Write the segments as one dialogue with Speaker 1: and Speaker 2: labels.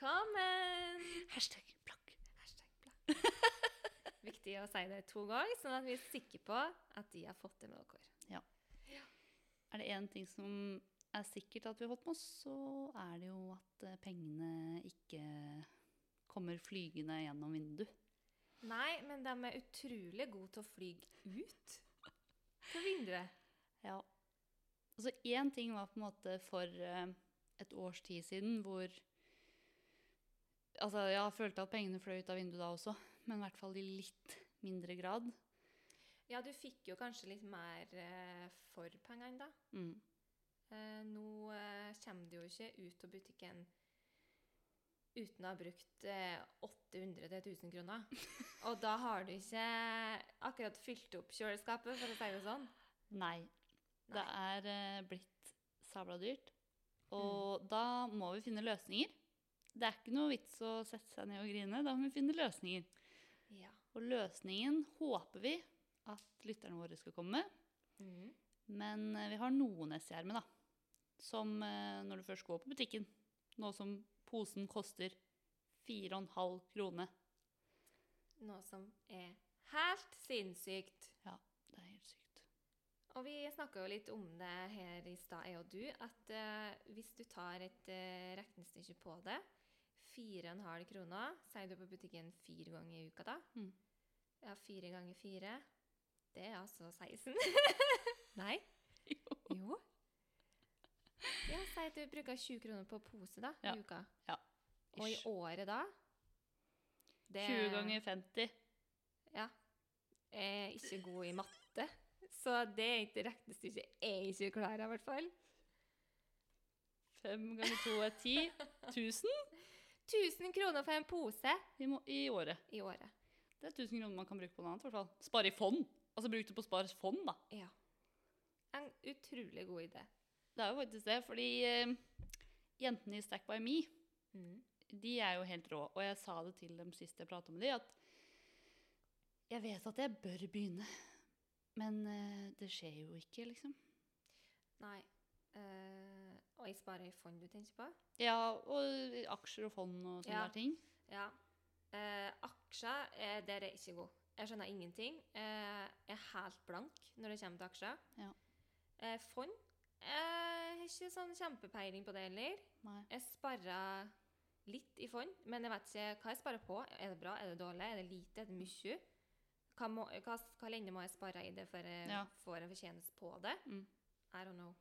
Speaker 1: Velkommen!
Speaker 2: Hashtag blogg.
Speaker 1: Hashtag blakk. Viktig å si det to ganger, sånn at vi er sikre på at de har fått det med dere.
Speaker 2: Ja. Er det én ting som er sikkert at vi har fått med oss, så er det jo at eh, pengene ikke kommer flygende gjennom vinduet.
Speaker 1: Nei, men de er utrolig gode til å fly ut på vinduet.
Speaker 2: Ja. Altså én ting var på en måte for eh, et års tid siden hvor Altså, jeg følte at pengene fløy ut av vinduet da også, men i hvert fall i litt mindre grad.
Speaker 1: Ja, du fikk jo kanskje litt mer eh, for pengene, da.
Speaker 2: Mm.
Speaker 1: Eh, nå eh, kommer du jo ikke ut av butikken uten å ha brukt eh, 800 til 1000 kroner. Og da har du ikke akkurat fylt opp kjøleskapet, for å si det sånn.
Speaker 2: Nei. Det er blitt sabla dyrt. Og da må vi finne løsninger. Det er ikke noe vits å sette seg ned og grine. Da må vi finne løsninger.
Speaker 1: Ja.
Speaker 2: Og løsningen håper vi at lytterne våre skal komme med.
Speaker 1: Mm.
Speaker 2: Men eh, vi har noen S-gjerme, da. Som eh, når du først går på butikken. Nå som posen koster 4,5 kroner.
Speaker 1: Noe som er helt sinnssykt.
Speaker 2: Ja, det er helt sykt.
Speaker 1: Og vi snakka jo litt om det her i stad, jeg og du, at uh, hvis du tar et uh, regnestykke på det 4,5 kroner, sier du på butikken fire ganger i uka da?
Speaker 2: Mm.
Speaker 1: Ja, fire ganger fire, det er altså 16. Nei?
Speaker 2: Jo.
Speaker 1: Jo. Ja, si at du bruker 20 kroner på pose da,
Speaker 2: Ja.
Speaker 1: i uka.
Speaker 2: Ja.
Speaker 1: Og i året da? det-
Speaker 2: 20 ganger 50.
Speaker 1: Ja. Jeg er ikke god i matte, så det er ikke regnestykket jeg ikke klarer, i hvert fall.
Speaker 2: 5 ganger 2 er 10. 1000
Speaker 1: 1000 kroner for en pose
Speaker 2: i, må- i året.
Speaker 1: i året.
Speaker 2: Det er 1000 kroner man kan bruke på noe annet. i hvert fall. Spare i fond. Altså bruk det på Spares fond, da.
Speaker 1: Ja. En utrolig god idé.
Speaker 2: Det er jo faktisk det, fordi uh, jentene i Stack by Me,
Speaker 1: Mm.
Speaker 2: de er jo helt rå. Og jeg sa det til dem sist jeg prata med dem, at jeg vet at jeg bør begynne, men uh, det skjer jo ikke, liksom.
Speaker 1: Nei. Eh, jeg sparer i fond, du tenker på?
Speaker 2: Ja, og aksjer og fond og sånne
Speaker 1: Ja.
Speaker 2: der ting.
Speaker 1: Ja. Eh, aksjer, eh, der er jeg ikke god. Jeg skjønner ingenting. Eh, jeg er helt blank når det kommer til aksjer.
Speaker 2: Ja.
Speaker 1: Eh, fond Jeg har ikke sånn kjempepeiling på det heller.
Speaker 2: Nei.
Speaker 1: Jeg sparer litt i fond, men jeg vet ikke hva jeg sparer på. Er det bra, er det dårlig, er det lite, er det mye? Hva, må, hva, hva lenge må jeg spare i det før jeg
Speaker 2: Ja.
Speaker 1: får en fortjeneste på det?
Speaker 2: Mm.
Speaker 1: I don't know.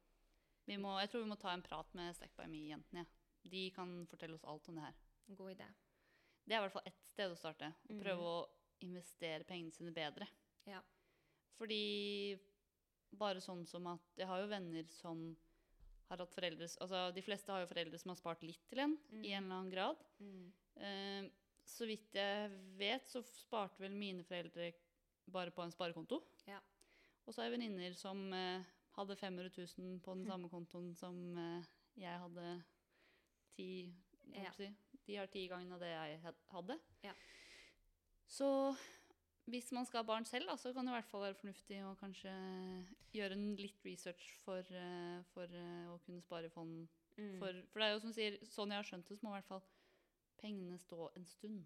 Speaker 2: Vi må, jeg tror vi må ta en prat med Stack by Me-jentene. Ja. De kan fortelle oss alt om det her.
Speaker 1: God idé.
Speaker 2: Det er i hvert fall ett sted å starte. Å
Speaker 1: mm.
Speaker 2: prøve å investere pengene sine bedre.
Speaker 1: Ja.
Speaker 2: Fordi bare sånn som at Jeg har jo venner som har hatt foreldre Altså de fleste har jo foreldre som har spart litt til en, i en eller annen grad.
Speaker 1: Mm.
Speaker 2: Eh, så vidt jeg vet, så sparte vel mine foreldre bare på en sparekonto.
Speaker 1: Ja.
Speaker 2: Og så har jeg venninner som eh, hadde 500 000 på den samme kontoen som eh, jeg hadde ti
Speaker 1: Ja.
Speaker 2: si, De har ti ganger av det jeg hadde.
Speaker 1: Ja.
Speaker 2: Så hvis man skal ha barn selv, da, så kan det i hvert fall være fornuftig å kanskje gjøre en litt research for, eh, for eh, å kunne spare i fond.
Speaker 1: Mm.
Speaker 2: For, for det er jo som sier, sånn jeg har skjønt det, så må i hvert fall pengene stå en stund.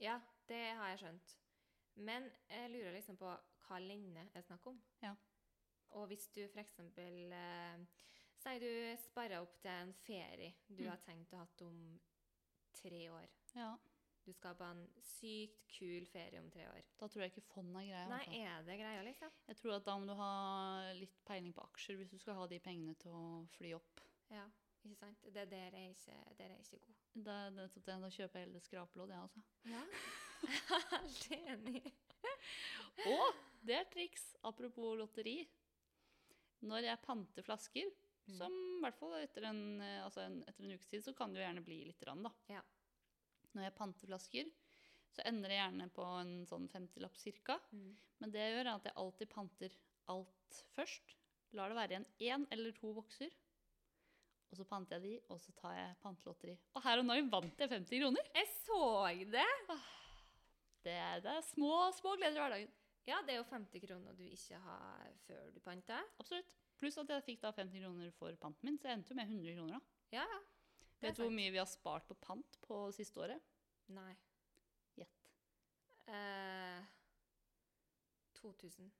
Speaker 1: ja, det har jeg skjønt. Men jeg lurer liksom på hva lenge er snakk om.
Speaker 2: Ja.
Speaker 1: Og hvis du f.eks. Eh, sier du sparer opp til en ferie du
Speaker 2: Mm.
Speaker 1: har tenkt å ha om tre år.
Speaker 2: Ja,
Speaker 1: Du skal på en sykt kul ferie om tre år.
Speaker 2: Da tror jeg ikke fond er greia.
Speaker 1: Nei, er det greia, liksom?
Speaker 2: Jeg tror at da må du ha litt peiling på aksjer hvis du skal ha de pengene til å fly opp.
Speaker 1: Ja, ikke sant? Det er der jeg ikke, der er ikke god.
Speaker 2: Det er nettopp det. Da kjøper jeg heller skrapelodd, jeg, altså.
Speaker 1: Ja, helt enig.
Speaker 2: Og det er triks. Apropos lotteri. Når jeg panter flasker, som i hvert fall etter en, eh, altså en, etter en ukes tid, så kan det jo gjerne bli litt, rann, da.
Speaker 1: Ja.
Speaker 2: Når jeg panter flasker, så ender det gjerne på en sånn 50-lapp cirka.
Speaker 1: Mm.
Speaker 2: Men det jeg gjør, er at jeg alltid panter alt først. Lar det være igjen én eller to bokser. Og så panter jeg de, og så tar jeg pantelotteri. Og her og nå vant jeg 50 kroner!
Speaker 1: Jeg så det!
Speaker 2: Det er, det er små, små gleder i hverdagen.
Speaker 1: Ja, det er jo 50 kroner du ikke har før du panter.
Speaker 2: Absolutt. Pluss at jeg fikk da 50 kroner for panten min, så jeg endte jo med 100 kroner. da.
Speaker 1: Ja,
Speaker 2: Vet du hvor mye vi har spart på pant på siste året?
Speaker 1: Nei.
Speaker 2: Gjett.
Speaker 1: Eh, 2000.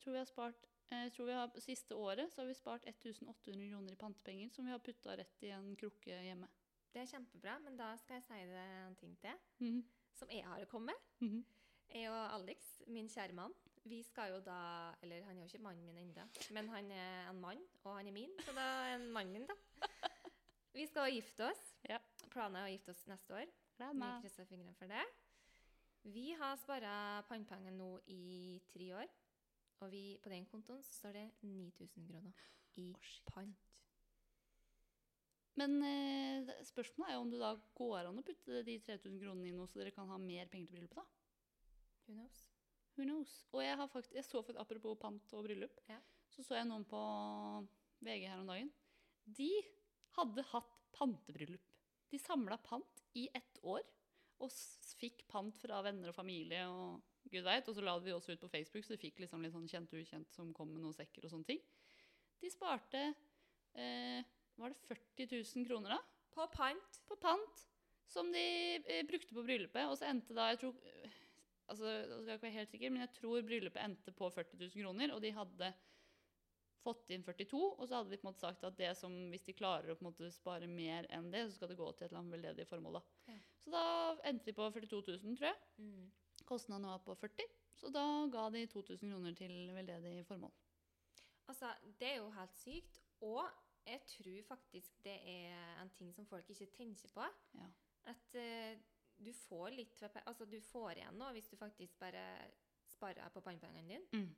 Speaker 2: Tror vi har spart eh, jeg tror vi har, Siste året så har vi spart 1800 kroner i pantepenger som vi har putta rett i en krukke hjemme.
Speaker 1: Det er kjempebra, men da skal jeg si deg en ting til
Speaker 2: Mhm.
Speaker 1: som jeg har kommet.
Speaker 2: Mhm.
Speaker 1: Jeg og Alex, min kjære mann, vi skal jo da Eller han er jo ikke mannen min ennå, men han er en mann, og han er min, så da er han mannen min, da. Vi skal gifte oss.
Speaker 2: Ja.
Speaker 1: Planen er å gifte oss neste år. Vi krysser fingrene for det. Vi har spara pannepenger nå i tre år, og vi, på den kontoen så står det 9000 kroner i
Speaker 2: oh,
Speaker 1: pant.
Speaker 2: Men eh, spørsmålet er jo om det da går an å putte de 3000 kronene i noe, så dere kan ha mer penger til bryllupet. da.
Speaker 1: Who knows?
Speaker 2: Who knows? Og jeg, har faktisk, jeg så faktisk, apropos pant og bryllup,
Speaker 1: Ja.
Speaker 2: så så jeg noen på VG her om dagen. De hadde hatt pantebryllup. De samla pant i ett år, og fikk pant fra venner og familie og gud veit. Og så la vi også ut på Facebook, så de fikk liksom litt sånn kjent og ukjent som kom med noen sekker og sånne ting. De sparte eh, Var det 40 000 kroner, da?
Speaker 1: På pant.
Speaker 2: på pant som de eh, brukte på bryllupet. Og så endte da jeg tror, altså, jeg skal ikke være helt sikker, men jeg tror bryllupet endte på 40 000 kroner. Og de hadde fått inn 42, og så hadde de på en måte sagt at det som, hvis de klarer å på en måte spare mer enn det, så skal det gå til et eller annet veldedig formål. da.
Speaker 1: Ja.
Speaker 2: Så da endte de på 42 000, tror jeg.
Speaker 1: Mm.
Speaker 2: Kostnaden var på 40 så da ga de 2000 kroner til veldedig formål.
Speaker 1: Altså, det er jo helt sykt. Og jeg tror faktisk det er en ting som folk ikke tenker på.
Speaker 2: Ja.
Speaker 1: At eh, du får litt Altså, du får igjen noe hvis du faktisk bare sparer på pannepengene dine.
Speaker 2: Mm.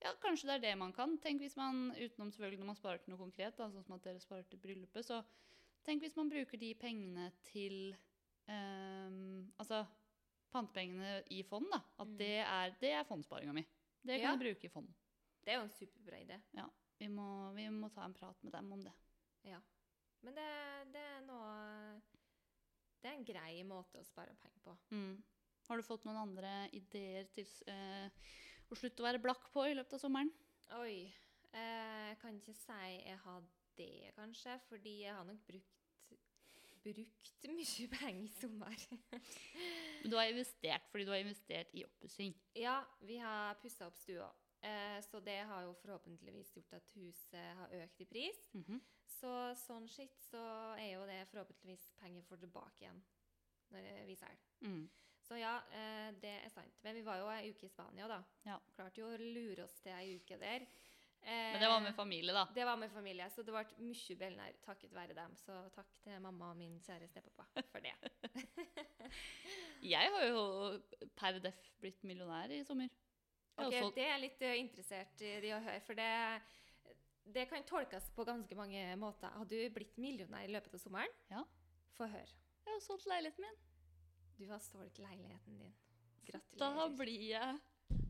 Speaker 2: Ja, kanskje det er det man kan. Tenk hvis man, utenom selvfølgelig når man sparer til noe konkret, da, sånn som at dere sparer til bryllupet, så tenk hvis man bruker de pengene til um, Altså pantepengene i fond, da. At
Speaker 1: Mm.
Speaker 2: det er, det er fondssparinga mi. Det kan
Speaker 1: Ja.
Speaker 2: jeg bruke i fond.
Speaker 1: Det er jo en superbra idé.
Speaker 2: Vi må, vi må ta en prat med dem om det. Ja.
Speaker 1: Men det, det er noe Det er en grei måte å spare penger på.
Speaker 2: Mm. Har du fått noen andre ideer til eh, å slutte å være blakk på i løpet av sommeren?
Speaker 1: Oi. eh, Jeg kan ikke si jeg har det, kanskje, fordi jeg har nok brukt brukt mye penger i sommer.
Speaker 2: Men du har investert fordi du har investert i oppussing.
Speaker 1: Ja, vi har pussa opp stua. Eh, så det har jo forhåpentligvis gjort at huset har økt i pris.
Speaker 2: Mhm.
Speaker 1: Så sånn sett så er jo det forhåpentligvis penger for tilbake igjen når vi selger.
Speaker 2: Mm.
Speaker 1: Så ja, eh, det er sant. Men vi var jo ei uke i Spania, da.
Speaker 2: Ja.
Speaker 1: Klarte jo å lure oss til ei uke der.
Speaker 2: Men det var med
Speaker 1: Eh,
Speaker 2: familie, da.
Speaker 1: det var med familie, så det ble mye billigere takket være dem. Så takk til mamma og min kjære stepappa for det.
Speaker 2: Jeg har jo per def blitt millionær i sommer. Jeg har
Speaker 1: Det er jeg litt eh, interessert i å høre, for det, det kan tolkes på ganske mange måter. Har du blitt millionær i løpet av sommeren?
Speaker 2: Ja.
Speaker 1: Få høre.
Speaker 2: jeg har solgt leiligheten min.
Speaker 1: Du har solgt leiligheten din. Gratulerer.
Speaker 2: Da blir jeg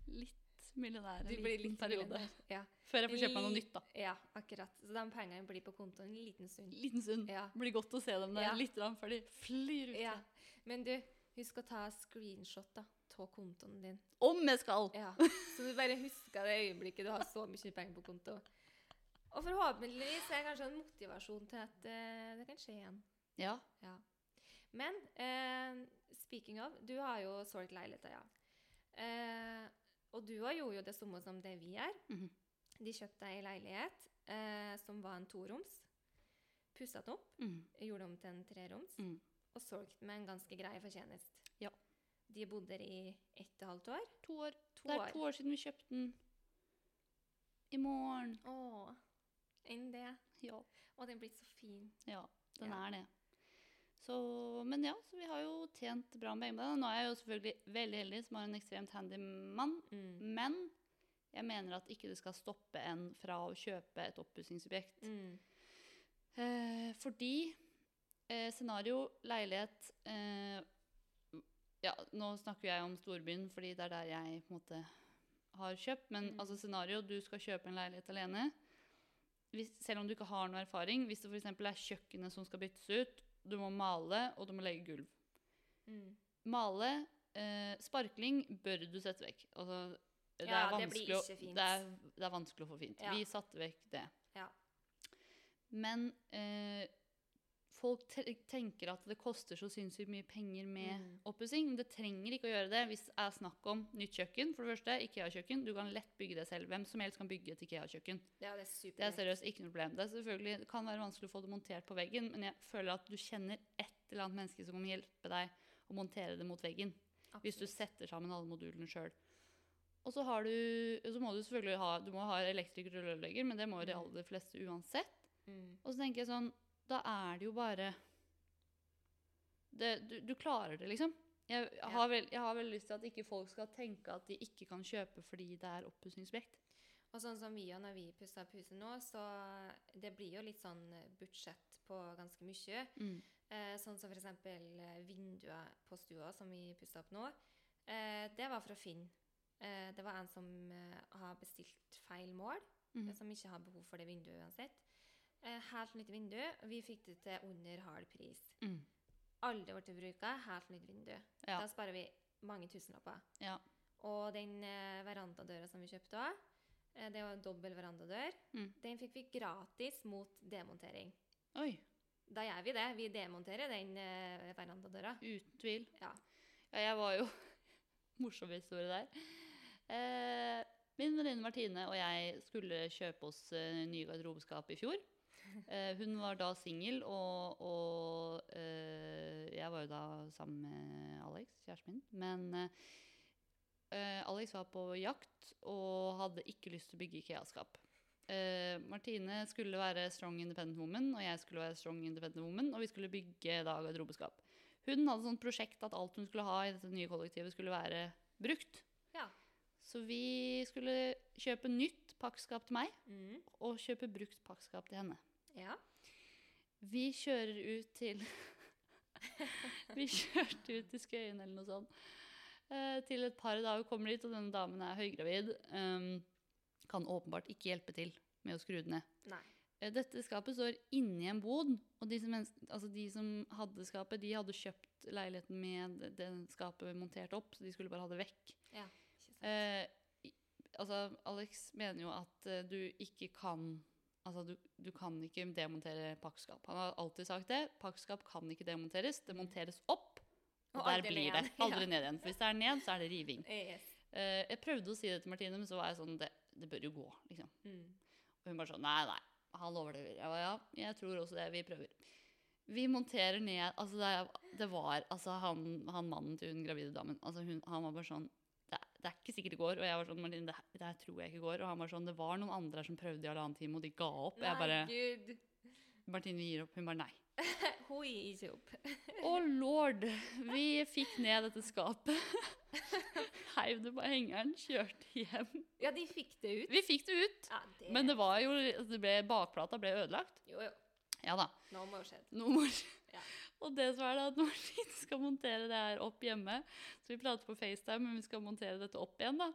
Speaker 2: litt millionær en liten periode.
Speaker 1: Ja.
Speaker 2: Før jeg får kjøpe meg noe nytt, da.
Speaker 1: ja, akkurat. Så de pengene blir på kontoen en liten stund.
Speaker 2: Liten stund.
Speaker 1: Ja.
Speaker 2: Blir godt å se dem der
Speaker 1: Ja.
Speaker 2: litt før de flyr ut.
Speaker 1: ja. Men du, husk å ta screenshot da, av kontoen din.
Speaker 2: Om jeg skal!
Speaker 1: Ja. Så du bare husker det øyeblikket du har så mye penger på konto. Og forhåpentligvis er det kanskje en motivasjon til at uh, det kan skje igjen.
Speaker 2: Ja.
Speaker 1: Ja. Men uh, speaking of, du har jo solgt leiligheter, ja. Uh, og du har gjort jo det samme som det vi gjør.
Speaker 2: Mhm.
Speaker 1: De kjøpte ei leilighet som var en toroms. Pussa den opp,
Speaker 2: Mm.
Speaker 1: gjorde om til en treroms,
Speaker 2: Mm.
Speaker 1: og solgte med en ganske grei fortjeneste. De bodde der i ett og et halvt år.
Speaker 2: To år.
Speaker 1: To
Speaker 2: det er
Speaker 1: år.
Speaker 2: to år siden vi kjøpte den. I morgen.
Speaker 1: Å, enn det.
Speaker 2: Ja.
Speaker 1: Og den er blitt så fin.
Speaker 2: Ja, den
Speaker 1: Ja.
Speaker 2: er det. Så, men ja, så vi har jo tjent bra med penger. Nå er jeg jo selvfølgelig veldig heldig som har en ekstremt handy mann.
Speaker 1: Mm.
Speaker 2: Men jeg mener at ikke det skal stoppe en fra å kjøpe et oppussingsobjekt.
Speaker 1: Mm.
Speaker 2: Eh, fordi eh, scenario, leilighet eh, Ja, nå snakker jeg om storbyen, fordi det er der jeg på en måte har kjøpt. Men
Speaker 1: Mm.
Speaker 2: altså scenario, du skal kjøpe en leilighet alene. Hvis, selv om du ikke har noe erfaring. Hvis det f.eks. er kjøkkenet som skal byttes ut, du må male, og du må legge gulv.
Speaker 1: Mm.
Speaker 2: Male, eh, sparkling bør du sette vekk. Altså, det,
Speaker 1: Ja,
Speaker 2: er
Speaker 1: det blir ikke fint.
Speaker 2: Det er, det er vanskelig å få fint.
Speaker 1: Ja.
Speaker 2: Vi satte vekk det.
Speaker 1: Ja.
Speaker 2: Men eh, folk tenker at det koster så sinnssykt mye penger med
Speaker 1: Mm.
Speaker 2: oppussing. Men det trenger ikke å gjøre det hvis det er snakk om nytt kjøkken. For det første, IKEA-kjøkken. Du kan lett bygge det selv. Hvem som helst kan bygge et IKEA-kjøkken.
Speaker 1: Ja, det
Speaker 2: Det er seriøst ikke noe problem. Det, er selvfølgelig, det kan være vanskelig å få det montert på veggen, men jeg føler at du kjenner et eller annet menneske som kan hjelpe deg å montere det mot veggen. Hvis du setter sammen alle modulene sjøl. Og så, har du, så må du selvfølgelig ha, du må ha elektriker og rørlegger, men det må jo de
Speaker 1: Mm.
Speaker 2: aller fleste uansett.
Speaker 1: Mm.
Speaker 2: Og så tenker jeg sånn Da er det jo bare det, du, du klarer det, liksom. Jeg,
Speaker 1: Ja.
Speaker 2: har vel, jeg har veldig lyst til at ikke folk skal tenke at de ikke kan kjøpe fordi det er oppussingsobjekt.
Speaker 1: Og sånn som vi gjør når vi pusser opp huset nå, så det blir jo litt sånn budsjett på ganske mye.
Speaker 2: Mm.
Speaker 1: Eh, sånn som eksempel eh, vinduet på stua som vi pusser opp nå. Eh, det var fra Finn. Eh, det var en som eh, har bestilt feil mål, eh, som ikke har behov for det vinduet uansett. Eh, helt nytt vindu. Vi fikk det til under halv pris.
Speaker 2: Mm.
Speaker 1: Aldri blitt bruka. Helt nytt vindu.
Speaker 2: Ja.
Speaker 1: Da sparer vi mange tusenlapper.
Speaker 2: Ja.
Speaker 1: Og den eh, verandadøra som vi kjøpte òg, eh, det var en dobbel verandadør,
Speaker 2: Mm.
Speaker 1: den fikk vi gratis mot demontering.
Speaker 2: Oi.
Speaker 1: Da gjør vi det. Vi demonterer den verandadøra.
Speaker 2: Uten tvil.
Speaker 1: Ja.
Speaker 2: Ja, jeg var jo Morsom historie der. Eh, min venninne Martine og jeg skulle kjøpe oss eh, nye garderobeskap i fjor. Eh, hun var da singel, og, og eh, jeg var jo da sammen med Alex, kjæresten min. Men eh, Alex var på jakt og hadde ikke lyst til å bygge IKEA-skap. Eh, Martine skulle være strong independent woman, og jeg skulle være strong independent woman, og vi skulle bygge da garderobeskap. Hun hadde sånt prosjekt at alt hun skulle ha i dette nye kollektivet, skulle være brukt.
Speaker 1: Ja.
Speaker 2: Så vi skulle kjøpe nytt pakkskap til meg,
Speaker 1: Mm.
Speaker 2: og kjøpe brukt pakkskap til henne.
Speaker 1: Ja.
Speaker 2: Vi kjører ut til Vi kjørte ut til Skøyen eller noe sånt. eh, til et par dager kommer dit, og denne damen er høygravid. Um, kan åpenbart ikke hjelpe til med å skru det ned.
Speaker 1: Nei.
Speaker 2: Eh, Dette skapet står inni en bod, og de som, altså de som hadde skapet, de hadde kjøpt leiligheten med det- skapet montert opp, så de skulle bare ha det vekk.
Speaker 1: Ja.
Speaker 2: Eh, altså, Alex mener jo at du ikke kan Altså, du, du kan ikke demontere pakkskap. Han har alltid sagt det. Pakkskap kan ikke demonteres. Det monteres opp, og,
Speaker 1: Og
Speaker 2: der blir det. Aldri ned igjen. For hvis det er ned, så er det riving.
Speaker 1: Yes.
Speaker 2: Eh, jeg prøvde å si det til Martine, men så var jeg sånn Det, det bør jo gå, liksom.
Speaker 1: Mm.
Speaker 2: Og hun bare sånn Nei, nei, han overlever. Jeg var ja, jeg tror også det. Vi prøver. Vi monterer ned Altså, det, det var altså han, han mannen til hun gravide damen. Altså, hun, han var bare sånn det, er- ikke sikkert det går. Og jeg var sånn Martin, det, det her tror jeg ikke går. Og han var sånn Det var noen andre her som prøvde i halvannen time, og de ga opp. Nei, jeg bare
Speaker 1: gud.
Speaker 2: Martine, gir opp. Hun bare nei.
Speaker 1: Hun gir ikke opp.
Speaker 2: Å lord! Vi fikk ned dette skapet. Heiv det på hengeren, kjørte hjem.
Speaker 1: Ja, de fikk det ut.
Speaker 2: Vi fikk det ut.
Speaker 1: Ja, det
Speaker 2: Men det var jo det ble, Bakplata ble ødelagt.
Speaker 1: Jo, jo.
Speaker 2: Ja da.
Speaker 1: Nå må det skje.
Speaker 2: Noe mor.
Speaker 1: Ja.
Speaker 2: Og det som er da at Martin skal montere det her opp hjemme. Så vi prater på FaceTime, men vi skal montere dette opp igjen, da.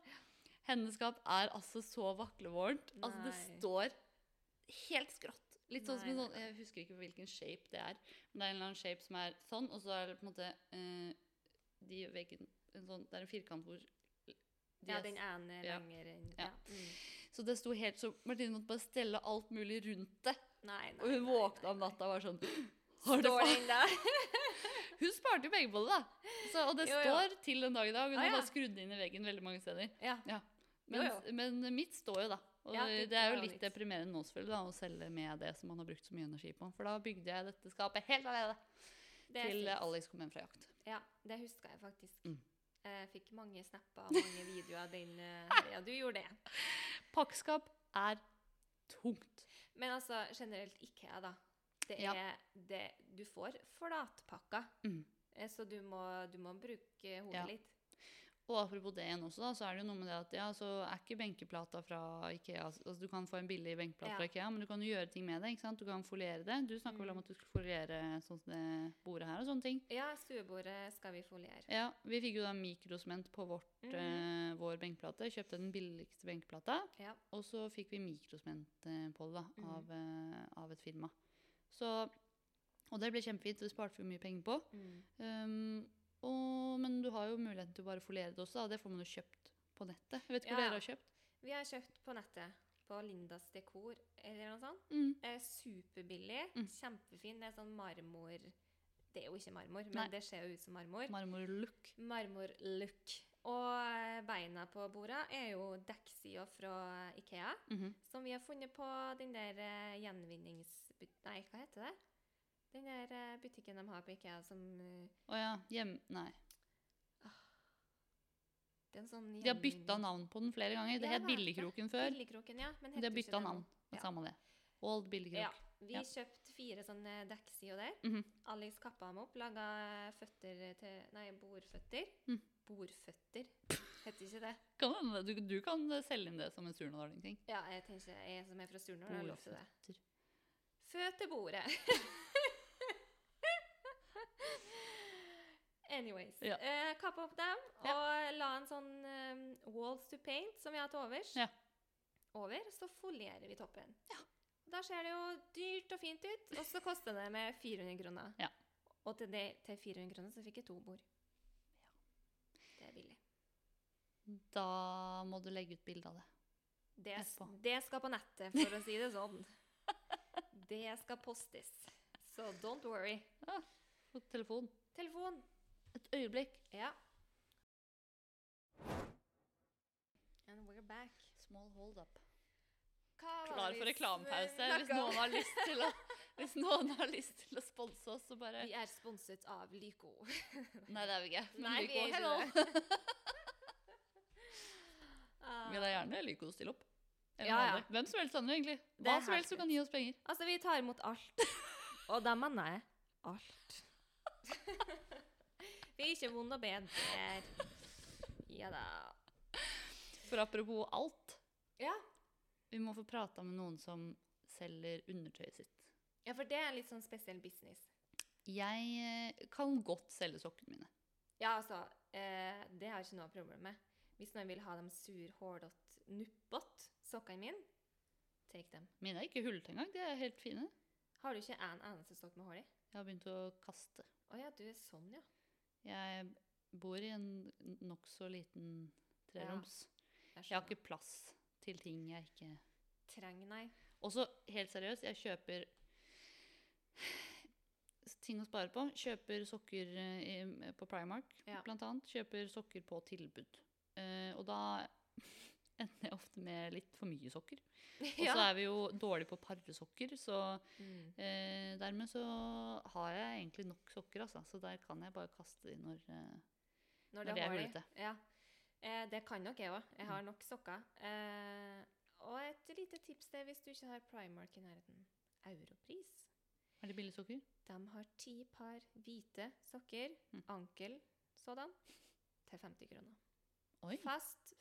Speaker 2: Hennes skap er altså så vaklevorent. Altså, det står helt skrått. Litt sånn som en sånn, Jeg husker ikke hvilken shape det er, men det er en eller annen shape som er sånn, og så er det på en måte eh, de veggen, en sånn, Det er en firkant hvor de
Speaker 1: Ja, den ene
Speaker 2: Ja.
Speaker 1: lenger enn
Speaker 2: Ja.
Speaker 1: Mm.
Speaker 2: Så det sto helt så Martine måtte bare stelle alt mulig rundt det.
Speaker 1: Nei, nei,
Speaker 2: Og hun våkna om natta og var sånn
Speaker 1: Står den der?
Speaker 2: Hun sparte jo penger på det, da. Så, og det
Speaker 1: Jo, jo.
Speaker 2: står til den dag i dag. Hun
Speaker 1: Ah,
Speaker 2: har bare skrudd inn i veggen veldig mange steder.
Speaker 1: Ja.
Speaker 2: Men,
Speaker 1: Jo,
Speaker 2: men mitt står jo, da. Og
Speaker 1: Ja,
Speaker 2: det,
Speaker 1: det
Speaker 2: er jo litt deprimerende nå selvfølgelig da, å selge med det som man har brukt så mye energi på. For da bygde jeg dette skapet helt alene til
Speaker 1: fint.
Speaker 2: Alex kom hjem fra jakt.
Speaker 1: Ja, det husker jeg faktisk.
Speaker 2: Mm.
Speaker 1: Jeg fikk mange snapper og mange videoer den uh, Ja, du gjorde det.
Speaker 2: Pakkskap er tungt.
Speaker 1: Men altså, generelt IKEA, da. Det
Speaker 2: Ja.
Speaker 1: er det Du får flatpakka,
Speaker 2: Mm.
Speaker 1: eh, så du må, du må bruke hodet
Speaker 2: Ja.
Speaker 1: litt.
Speaker 2: Og apropos det igjen også, da, så er det jo noe med det at ja, så er ikke benkeplata fra Ikea altså Du kan få en billig benkeplate
Speaker 1: Ja.
Speaker 2: fra Ikea, men du kan jo gjøre ting med det. ikke sant? Du kan foliere det. Du snakka vel om
Speaker 1: Mm.
Speaker 2: at du skulle foliere sånn som det bordet her og sånne ting.
Speaker 1: Ja, stuebordet skal vi foliere.
Speaker 2: Ja, Vi fikk jo da mikrosement på vårt,
Speaker 1: mm.
Speaker 2: eh, vår benkeplate. Kjøpte den billigste benkeplata.
Speaker 1: Ja.
Speaker 2: Og så fikk vi mikrosement eh, på det da,
Speaker 1: Mhm.
Speaker 2: av, mm. av et firma. Så, og det ble kjempefint. Det sparte vi mye penger på.
Speaker 1: Mm.
Speaker 2: Um, og, men du har jo muligheten til å bare foliere det også. Da. Det får man jo kjøpt på nettet. Jeg vet ikke hvor dere har kjøpt.
Speaker 1: Vi har kjøpt på nettet. på Lindas Dekor eller noe sånt.
Speaker 2: Mm.
Speaker 1: Eh, superbillig.
Speaker 2: Mm.
Speaker 1: Kjempefin. Det er sånn marmor Det er jo ikke marmor, men
Speaker 2: Nei.
Speaker 1: det ser jo ut som marmor.
Speaker 2: Marmorlook.
Speaker 1: Marmorlook. Og eh, beina på bordet er jo dekksida fra Ikea,
Speaker 2: Mhm.
Speaker 1: som vi har funnet på den der gjenvinnings... gjenvinningsbut... Nei, hva heter det? Den der eh, butikken de har på Ikea som
Speaker 2: Å oh, ja. Hjem... Nei.
Speaker 1: Det er en sånn
Speaker 2: De har bytta navn på den flere ganger. Det
Speaker 1: Ja,
Speaker 2: het. Billigkroken før.
Speaker 1: Billigkroken, ja. Men
Speaker 2: De har bytta navn.
Speaker 1: Ja.
Speaker 2: Samme det. Old Billigkrok.
Speaker 1: Ja. Vi
Speaker 2: Ja.
Speaker 1: kjøpte fire sånne dekksider der.
Speaker 2: Mhm.
Speaker 1: Alex kappa dem opp, laga føtter til Nei, bordføtter.
Speaker 2: Mm.
Speaker 1: Bordføtter, heter ikke det?
Speaker 2: Kan du, du kan selge inn det som en surnadalingting.
Speaker 1: Ja, jeg tenker jeg som er fra Surnadal, har lov til det. Føtebordet. Anyways.
Speaker 2: Ja.
Speaker 1: Eh, kappa opp dem
Speaker 2: Ja.
Speaker 1: og la en sånn um, walls to paint som vi har til overs.
Speaker 2: Ja.
Speaker 1: Over, så folierer vi toppen. Da ser det jo dyrt og fint ut, og så koster det med 400 kroner.
Speaker 2: Ja.
Speaker 1: Og til, det, til 400 kroner så fikk jeg to bord. Ja. Det er billig.
Speaker 2: Da må du legge ut bilde av det.
Speaker 1: Det, det skal på nettet, for å si det sånn. Det skal postes. Så don't worry.
Speaker 2: Ja. telefon.
Speaker 1: Telefon.
Speaker 2: Et øyeblikk.
Speaker 1: Ja. And we're back.
Speaker 2: Small hold up. Klar for
Speaker 1: vi
Speaker 2: reklamepause. Hvis noen har lyst til å, hvis noen har lyst til å sponse oss, så bare
Speaker 1: Vi er sponset av Lyco.
Speaker 2: Nei, det er vi ikke. Men
Speaker 1: Nei, vi
Speaker 2: Lyco,
Speaker 1: er ikke
Speaker 2: hello.
Speaker 1: det. Ah.
Speaker 2: Vi vil gjerne Lyco stille opp. Eller
Speaker 1: Ja, ja.
Speaker 2: Hvem som helst andre, egentlig. Hva som helst som kan gi oss penger.
Speaker 1: Altså, vi tar imot alt. Og da mener jeg alt. vi er ikke vonde og bedre. Ja da.
Speaker 2: For apropos alt,
Speaker 1: Ja.
Speaker 2: Vi må få prata med noen som selger undertøyet sitt.
Speaker 1: ja, for det er en litt sånn spesiell business.
Speaker 2: Jeg eh, kan godt selge sokkene mine.
Speaker 1: Ja, altså, eh, det har jeg ikke noe problem med. Hvis noen vil ha dem sur, hårete, nuppete, sokkene mine, take dem.
Speaker 2: Mine er ikke hullet engang. De er helt fine.
Speaker 1: Har du ikke en eneste sokk med hull i?
Speaker 2: Jeg har begynt å kaste.
Speaker 1: Å ja, du er sånn, ja.
Speaker 2: Jeg bor i en nokså liten treroms.
Speaker 1: Jeg
Speaker 2: Jeg har ikke plass til ting jeg ikke
Speaker 1: Trenger, nei.
Speaker 2: Og så helt seriøst, jeg kjøper ting å spare på. Kjøper sokker eh, på Primark,
Speaker 1: Ja.
Speaker 2: blant annet. Kjøper sokker på tilbud. Eh, og da ender jeg ofte med litt for mye sokker. Og så er vi jo dårlige på parresokker, så
Speaker 1: Mm.
Speaker 2: eh, dermed så har jeg egentlig nok sokker, altså. Så der kan jeg bare kaste de når eh,
Speaker 1: Når
Speaker 2: Når det er hullete.
Speaker 1: Ja. Eh, det kan nok jeg òg. Jeg har nok sokker. Eh, og et lite tips til hvis du ikke har Primark i nærheten. Europris.
Speaker 2: Er det billige sokker?
Speaker 1: De har ti par hvite sokker,
Speaker 2: Mm.
Speaker 1: ankel sådan, til 50 kroner.
Speaker 2: Oi.
Speaker 1: Fast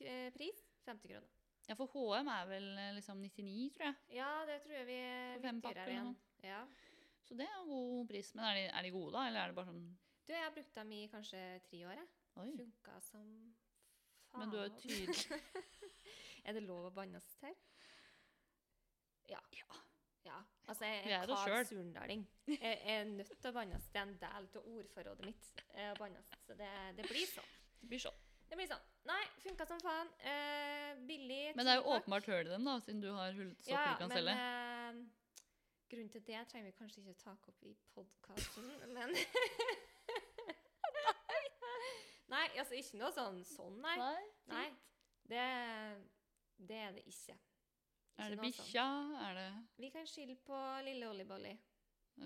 Speaker 1: eh, pris 50 kroner.
Speaker 2: Ja, for HM er vel eh, liksom 99, tror jeg.
Speaker 1: Ja, det tror jeg vi er dyrere igjen. Ja.
Speaker 2: Så det er en god pris. Men er de, er de gode, da? Eller er det bare sånn
Speaker 1: Du, jeg har brukt dem i kanskje tre år. jeg. Funka som faen.
Speaker 2: Men du er jo tydelig
Speaker 1: er det lov å bannes her? Ja.
Speaker 2: Ja.
Speaker 1: Ja, altså jeg
Speaker 2: er
Speaker 1: er
Speaker 2: det
Speaker 1: kald
Speaker 2: selv.
Speaker 1: Jeg er nødt til å bannes. Det er en del av ordforrådet mitt eh, bannes. Så det, det blir sånn.
Speaker 2: Det blir sånn.
Speaker 1: Det blir sånn. Nei, funka som faen. Eh, billig.
Speaker 2: Men det er jo åpenbart hull i dem, da, siden du har hullsokker
Speaker 1: ja,
Speaker 2: du kan
Speaker 1: men,
Speaker 2: selge.
Speaker 1: Eh, grunnen til det trenger vi kanskje ikke ta opp i podkasten, men Nei, altså ikke noe sånn sånn, nei. Nei. Det, det er det ikke.
Speaker 2: Er det
Speaker 1: bikkja? sånn.
Speaker 2: Er det
Speaker 1: Vi kan skille på lille Ollie-Bolly.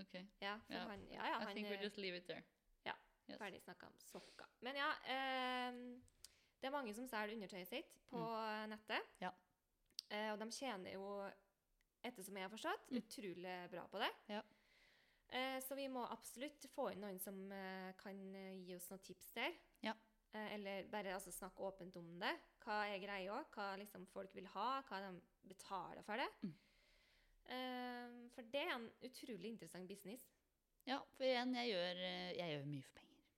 Speaker 2: OK.
Speaker 1: Ja, for
Speaker 2: yeah.
Speaker 1: han Ja, ja,
Speaker 2: I
Speaker 1: han
Speaker 2: think we just leave it there.
Speaker 1: Ja,
Speaker 2: Yes.
Speaker 1: ferdig snakka om sokker. Men ja, eh, det er mange som selger undertøyet sitt på nettet.
Speaker 2: Mm. Ja.
Speaker 1: Eh, og de tjener jo, etter som jeg har forstått,
Speaker 2: Mm.
Speaker 1: utrolig bra på det.
Speaker 2: Ja.
Speaker 1: Eh, så vi må absolutt få inn noen som eh, kan eh, gi oss noen tips der.
Speaker 2: Ja.
Speaker 1: Eller bare altså, snakke åpent om det. Hva er greia? Hva liksom, folk vil ha? Hva de betaler for det?
Speaker 2: Mm.
Speaker 1: For det er en utrolig interessant business.
Speaker 2: Ja, for igjen, jeg gjør, jeg gjør mye for penger.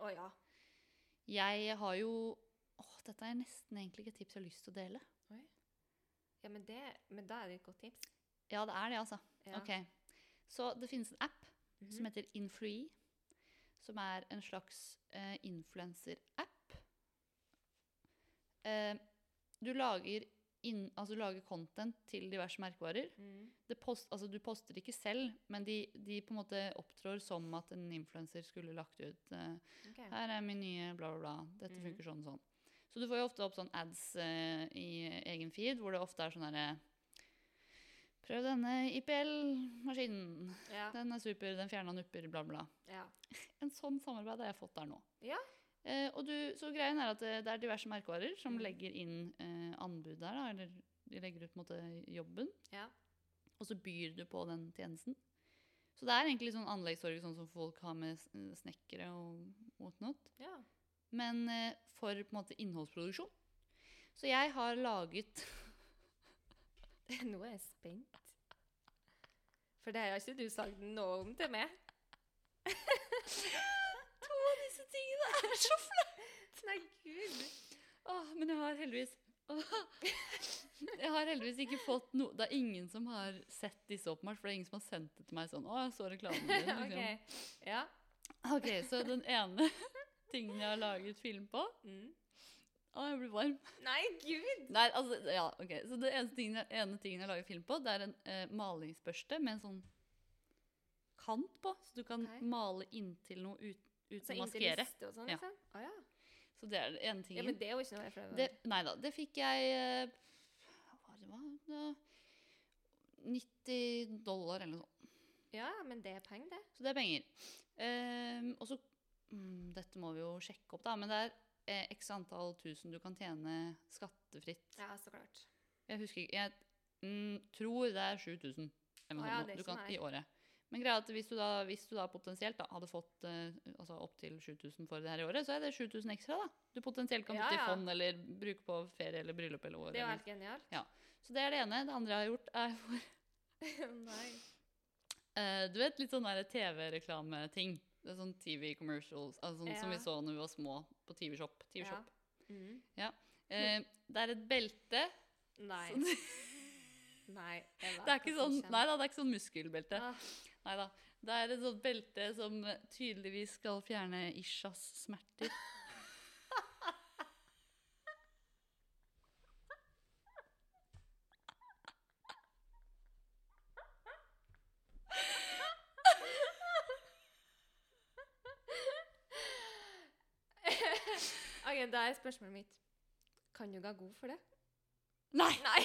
Speaker 1: Å ja.
Speaker 2: Jeg har jo Åh, dette er nesten egentlig ikke et tips jeg har lyst til å dele. Oi.
Speaker 1: Ja, men, det, men da er det et godt tips.
Speaker 2: Ja, det er det, altså.
Speaker 1: Ja.
Speaker 2: Ok. Så det finnes en app
Speaker 1: Mhm.
Speaker 2: som heter Influi, som er en slags eh, influencer-app. Eh, du lager inn, altså lager content til diverse merkevarer.
Speaker 1: Mm.
Speaker 2: Det post, altså du poster ikke selv, men de, de på en måte opptrår som at en influenser skulle lagt ut uh,
Speaker 1: okay.
Speaker 2: Her er min nye bla, bla, bla. Dette
Speaker 1: mm.
Speaker 2: funker sånn og sånn. Så du får jo ofte opp sånn ads uh, i egen feed, hvor det ofte er sånn herre Prøv denne IPL-maskinen.
Speaker 1: Ja.
Speaker 2: Den er super, den fjerna nupper, bla, bla.
Speaker 1: ja.
Speaker 2: En sånn samarbeid har jeg fått der nå.
Speaker 1: Ja.
Speaker 2: Eh, og du, så greien er at det, det er diverse merkevarer som
Speaker 1: mm.
Speaker 2: legger inn eh, anbud der, da, eller de legger ut måte, jobben,
Speaker 1: Ja.
Speaker 2: og så byr du på den tjenesten. Så det er egentlig sånn anleggssorg sånn som folk har med snekkere og whatnot
Speaker 1: ja.
Speaker 2: men eh, for på en måte innholdsproduksjon. Så jeg har laget
Speaker 1: Nå er jeg spent. For det har ikke du sagt noe om til meg.
Speaker 2: To av disse tingene er så flaue!
Speaker 1: Nei, gud.
Speaker 2: Åh, men jeg har heldigvis Jeg har heldigvis ikke fått noe Det er ingen som har sett disse åpenbart, for det er ingen som har sendt det til meg sånn Å, jeg så reklamen din. Liksom.
Speaker 1: ok. Ja.
Speaker 2: ok, så den ene tingen jeg har laget film på
Speaker 1: Mm.
Speaker 2: Å, jeg blir varm.
Speaker 1: Nei, gud.
Speaker 2: Nei, altså, ja, ok. Så det eneste tingen, ene tingen jeg lager film på, det er en eh, malingsbørste med en sånn kant på, så du kan
Speaker 1: Ok.
Speaker 2: male inntil noe ut, uten
Speaker 1: Så
Speaker 2: å
Speaker 1: inntil
Speaker 2: maskere.
Speaker 1: liste og sånn,
Speaker 2: Ja.
Speaker 1: liksom? Å ja.
Speaker 2: Så det er den ene
Speaker 1: ja.
Speaker 2: tingen.
Speaker 1: Men det er jo ikke noe jeg prøver.
Speaker 2: det, nei da, det fikk jeg eh, Hva var det? Hva? Det- 90 dollar eller noe sånt.
Speaker 1: Ja, men det er penger, det.
Speaker 2: Så det er penger. Ehm, og så mm, Dette må vi jo sjekke opp, da, men det er x antall tusen du kan tjene skattefritt.
Speaker 1: Ja, så klart.
Speaker 2: Jeg husker ikke Jeg mm, tror det er 7000 eller
Speaker 1: ja, det er
Speaker 2: kan, i året. Men greia at hvis du da, hvis du da potensielt da, hadde fått eh, altså opptil 7000 for det her i året, så er det 7000 ekstra da. du potensielt kan
Speaker 1: Ja,
Speaker 2: putte i fond eller bruke på ferie eller bryllup eller år.
Speaker 1: Det er helt genialt.
Speaker 2: Så det er det ene. Det andre jeg har gjort, er for
Speaker 1: Nei.
Speaker 2: Uh, Du vet litt sånn TV-reklameting. Sånn TV commercials, altså sånn som vi så når vi var små på TV-shop. TV
Speaker 1: Ja.
Speaker 2: shop.
Speaker 1: ja.
Speaker 2: Eh, det er et belte.
Speaker 1: Nei.
Speaker 2: Sånn,
Speaker 1: Nei.
Speaker 2: det er ikke sånn, nei da, det er ikke sånn muskelbelte.
Speaker 1: Ah,
Speaker 2: Nei da. Det er et sånt belte som tydeligvis skal fjerne Ishas smerter.
Speaker 1: ok, da er spørsmålet mitt Kan du være god for det?
Speaker 2: Nei!
Speaker 1: Nei.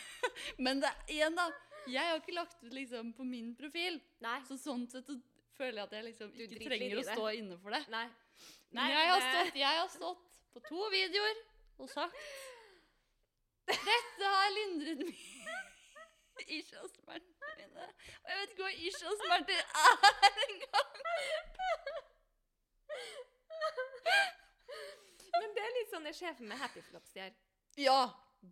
Speaker 2: Men det igjen, da. Jeg har ikke lagt ut liksom på min profil.
Speaker 1: Nei.
Speaker 2: Så sånn sett så føler jeg at jeg liksom ikke trenger å stå inne for det.
Speaker 1: Nei.
Speaker 2: Men jeg har, stått, jeg har stått på to videoer og sagt Dette har lindret mine Isha-smertene mine. Og jeg vet ikke hva Isha-smerter er engang.
Speaker 1: Men det er litt sånn det sjefen med Happy Flops gjør.
Speaker 2: Ja.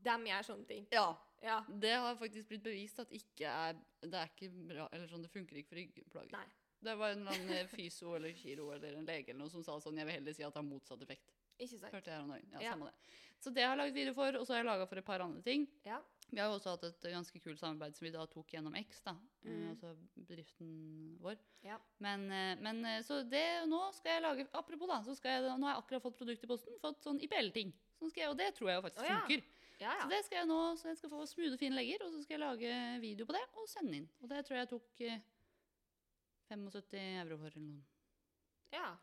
Speaker 1: De gjør sånne ting.
Speaker 2: Ja.
Speaker 1: Ja.
Speaker 2: Det har faktisk blitt bevist at ikke er, det er ikke bra, eller sånn, det funker ikke for ryggplager.
Speaker 1: Nei.
Speaker 2: Det var en eller annen fysio eller kiro eller en lege eller noe som sa sånn, jeg vil heller si at det har motsatt effekt.
Speaker 1: Ikke sant?
Speaker 2: Jeg her om dagen. Ja,
Speaker 1: Ja.
Speaker 2: samme det. Så det har jeg laget video for, og så har jeg laga for et par andre ting.
Speaker 1: Ja.
Speaker 2: Vi har jo også hatt et ganske kult samarbeid som vi da tok gjennom X, da. Eh,
Speaker 1: Mm.
Speaker 2: altså bedriften vår.
Speaker 1: Ja.
Speaker 2: Men, eh, men eh, så det nå skal jeg lage Apropos, da, så skal jeg, nå har jeg akkurat fått produkt i posten. Fått sånn IPL-ting. Så skal jeg, og det tror jeg jo faktisk
Speaker 1: oh, ja.
Speaker 2: funker.
Speaker 1: Ja,
Speaker 2: Så det skal jeg nå, så jeg skal få smoothe, fine legger, og så skal jeg lage video på det og sende inn. Og det tror jeg tok eh, 75 euro for eller noe.
Speaker 1: ja.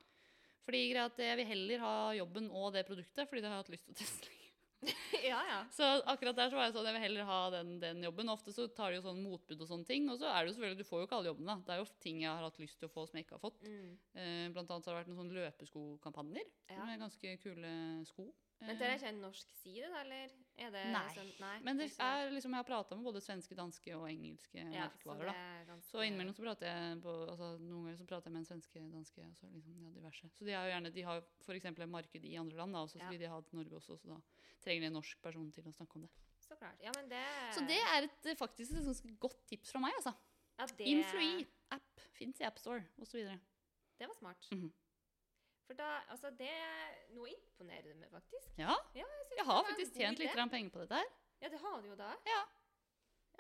Speaker 2: Fordi at jeg vil heller ha jobben og det produktet, fordi det har jeg hatt lyst til å teste.
Speaker 1: ja, ja.
Speaker 2: Så akkurat der så var jeg sånn, jeg vil heller ha den, den jobben. Ofte så tar de jo sånn motbud og sånne ting, og så er det jo selvfølgelig, du får jo ikke alle jobbene. Det er jo ting jeg har hatt lyst til å få som jeg ikke har fått.
Speaker 1: Mm.
Speaker 2: Eh, blant annet så har det vært noen sånne løpeskokampanjer,
Speaker 1: Ja.
Speaker 2: med ganske kule sko.
Speaker 1: Men det er ikke en norsk side, da, eller? Er det
Speaker 2: Nei.
Speaker 1: Sånn, nei
Speaker 2: Men det er liksom, jeg har prata med både svenske, danske og engelske
Speaker 1: ja,
Speaker 2: merkevarer. Så,
Speaker 1: er ganske
Speaker 2: Så innimellom så prater jeg på, altså noen ganger så prater jeg med en svenske, danske og så liksom, ja, diverse. Så de har jo gjerne, de har f.eks. et marked i andre land, da, og så
Speaker 1: Ja.
Speaker 2: vil de ha i Norge også, så da trenger en norsk person til å snakke om det.
Speaker 1: Så klart. Ja, men det
Speaker 2: Så det er et, eh, faktisk et ganske godt tips fra meg, altså.
Speaker 1: ja, det,
Speaker 2: Influi-app fins i AppStore osv.
Speaker 1: Det var smart.
Speaker 2: Mhm.
Speaker 1: For da Altså, det Nå imponerer det meg faktisk.
Speaker 2: Ja,
Speaker 1: Ja, jeg,
Speaker 2: jeg har faktisk tjent litt penger på dette her.
Speaker 1: Ja, det har du jo da. Ja.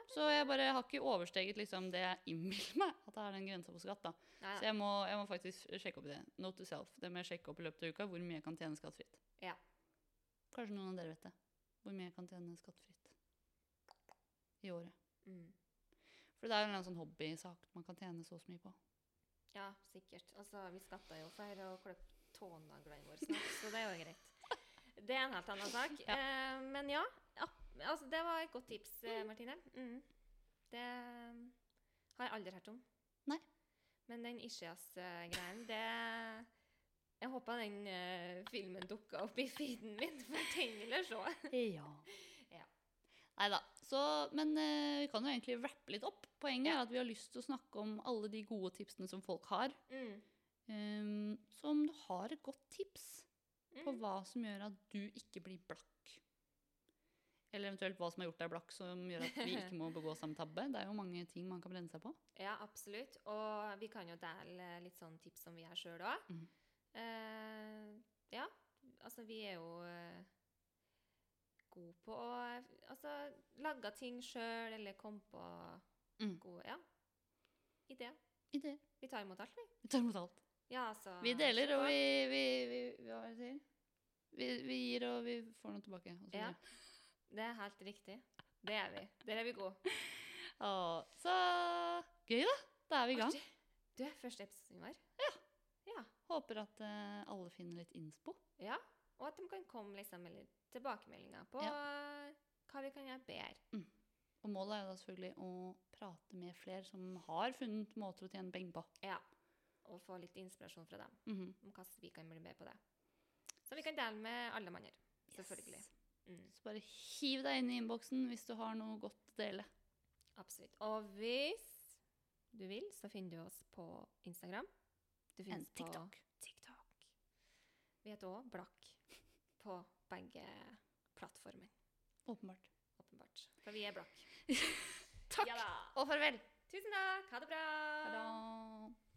Speaker 2: Så jeg bare har ikke oversteget liksom det jeg innbiller meg at det er den grensa på skatt. da.
Speaker 1: Nei,
Speaker 2: Så jeg må, jeg må faktisk sjekke opp det. Note to self. Det må jeg sjekke opp i løpet av uka hvor mye jeg kan tjene skattefritt.
Speaker 1: Ja.
Speaker 2: Kanskje noen av dere vet det. Hvor mye jeg kan tjene skattefritt. i året.
Speaker 1: Mm.
Speaker 2: For det er jo en sånn hobbysak man kan tjene så så mye på.
Speaker 1: Ja, sikkert. Altså, vi skatter jo for å klippe tåneglene våre snart, så det er jo greit. Det er en helt annen sak. Eh, men ja, altså, det var et godt tips, eh, Martine. Mm. Det har jeg aldri hørt om.
Speaker 2: Nei.
Speaker 1: Men den Ishias-greien, det Jeg håper den eh, filmen dukka opp i feeden min, for den vil jeg se.
Speaker 2: Ja.
Speaker 1: Ja.
Speaker 2: Nei da. Men eh, vi kan jo egentlig rappe litt opp. Poenget er at vi har lyst til å snakke om alle de gode tipsene som folk har.
Speaker 1: Mm.
Speaker 2: Um, så om du har et godt tips på
Speaker 1: Mm.
Speaker 2: hva som gjør at du ikke blir blakk, eller eventuelt hva som har gjort deg blakk som gjør at vi ikke må begå samme tabbe, det er jo mange ting man kan brenne seg på.
Speaker 1: Ja, absolutt. Og vi kan jo dele litt sånn tips som vi har sjøl òg. Eh, ja, altså vi er jo eh, gode på å altså, lage ting sjøl, eller komme på
Speaker 2: Mm.
Speaker 1: gode ja, ideer.
Speaker 2: Ideer.
Speaker 1: Vi tar imot alt, vi.
Speaker 2: Vi tar imot alt.
Speaker 1: Ja, altså
Speaker 2: Vi deler, og vi, vi, vi Hva er det jeg sier? Vi, vi gir, og vi får noe tilbake.
Speaker 1: Ja. Det er helt riktig. Det er vi. Der er vi gode.
Speaker 2: Å, så gøy, da. Da er vi i gang.
Speaker 1: Du første episoden vår. Ja.
Speaker 2: Håper at eh, alle finner litt innspo.
Speaker 1: Ja. Og at de kan komme liksom, med litt tilbakemeldinger på hva vi kan gjøre bedre.
Speaker 2: Og målet er jo da selvfølgelig å prate med flere som har funnet måter å tjene penger på.
Speaker 1: Ja. Og få litt inspirasjon fra dem.
Speaker 2: Mhm.
Speaker 1: om hvordan vi kan bli bedre på det. Så vi kan dele med alle manner. Selvfølgelig.
Speaker 2: Yes.
Speaker 1: Mm,
Speaker 2: Så bare hiv deg inn i innboksen hvis du har noe godt å dele.
Speaker 1: absolutt. Og hvis du vil, så finner du oss på Instagram.
Speaker 2: En
Speaker 1: oss på
Speaker 2: TikTok.
Speaker 1: TikTok. Vi heter òg Blakk på begge plattformer,
Speaker 2: Åpenbart.
Speaker 1: åpenbart. For vi er blakk.
Speaker 2: Takk
Speaker 1: Ja
Speaker 2: og farvel.
Speaker 1: Tusen takk. Ha det bra.
Speaker 2: Ha det.